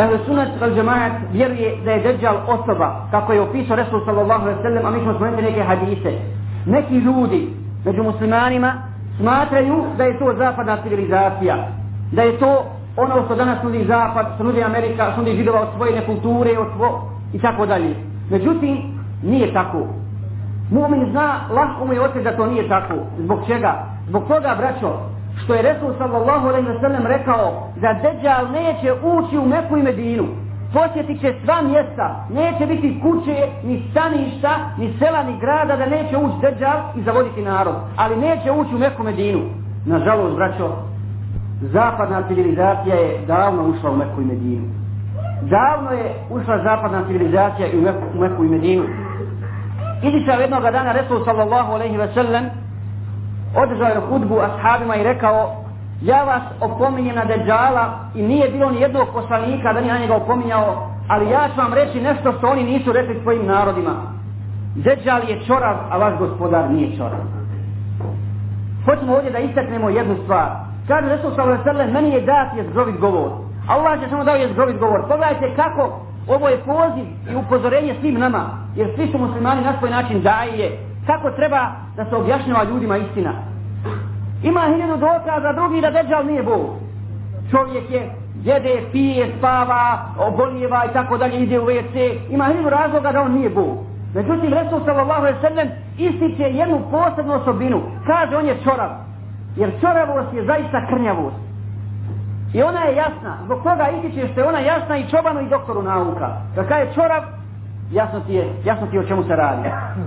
Ehl sunat al džemaat vjeruje da je Dejjal osoba, kako je opisao Resul sallallahu alaihi sallam, a mi ćemo spomenuti neke hadise. Neki ljudi među muslimanima smatraju da je to zapadna civilizacija, da je to ono što danas nudi zapad, što nudi Amerika, što nudi židova od svoje kulture, od svo, i tako dalje. Međutim, nije tako. Mu'min zna, lahko mu je otići da to nije tako. Zbog čega? Zbog toga, braćo, što je Resul sallallahu alaihi wa sallam rekao da Dejjal neće ući u Meku i Medinu. Posjetit će sva mjesta, neće biti kuće, ni staništa, ni sela, ni grada, da neće ući Dejjal i zavoditi narod. Ali neće ući u Meku i Medinu. Nažalost, braćo, zapadna civilizacija je davno ušla u Meku i Medinu. Davno je ušla zapadna civilizacija u Meku, u Meku i Medinu. Izišao jednog dana Resul sallallahu alaihi wa sallam održao je hudbu ashabima i rekao ja vas opominjem na Deđala i nije bilo ni jednog poslanika da nije na njega opominjao ali ja ću vam reći nešto što oni nisu rekli svojim narodima. Deđal je čorav a vaš gospodar nije čorav. Hoćemo ovdje da istaknemo jednu stvar. Kaže Resul sallallahu alaihi meni je dat je zgrovit govor. Allah je samo dao je zgrovit govor. Pogledajte kako ovo je poziv i upozorenje svim nama jer svi su muslimani na svoj način daje kako treba da se objašnjava ljudima istina. Ima hiljadu dokaza drugi da Dejjal nije Bog. Čovjek je jede, pije, spava, oboljeva i tako dalje, ide u WC. Ima hiljadu razloga da on nije Bog. Međutim, Resul sallallahu alaihi sallam ističe jednu posebnu osobinu. Kaže, on je čorav. Jer čoravost je zaista krnjavost. I ona je jasna. Zbog toga ističe što je ona jasna i čobanu i doktoru nauka. Kad je čorav, jasno ti je, jasno ti je o čemu se radi.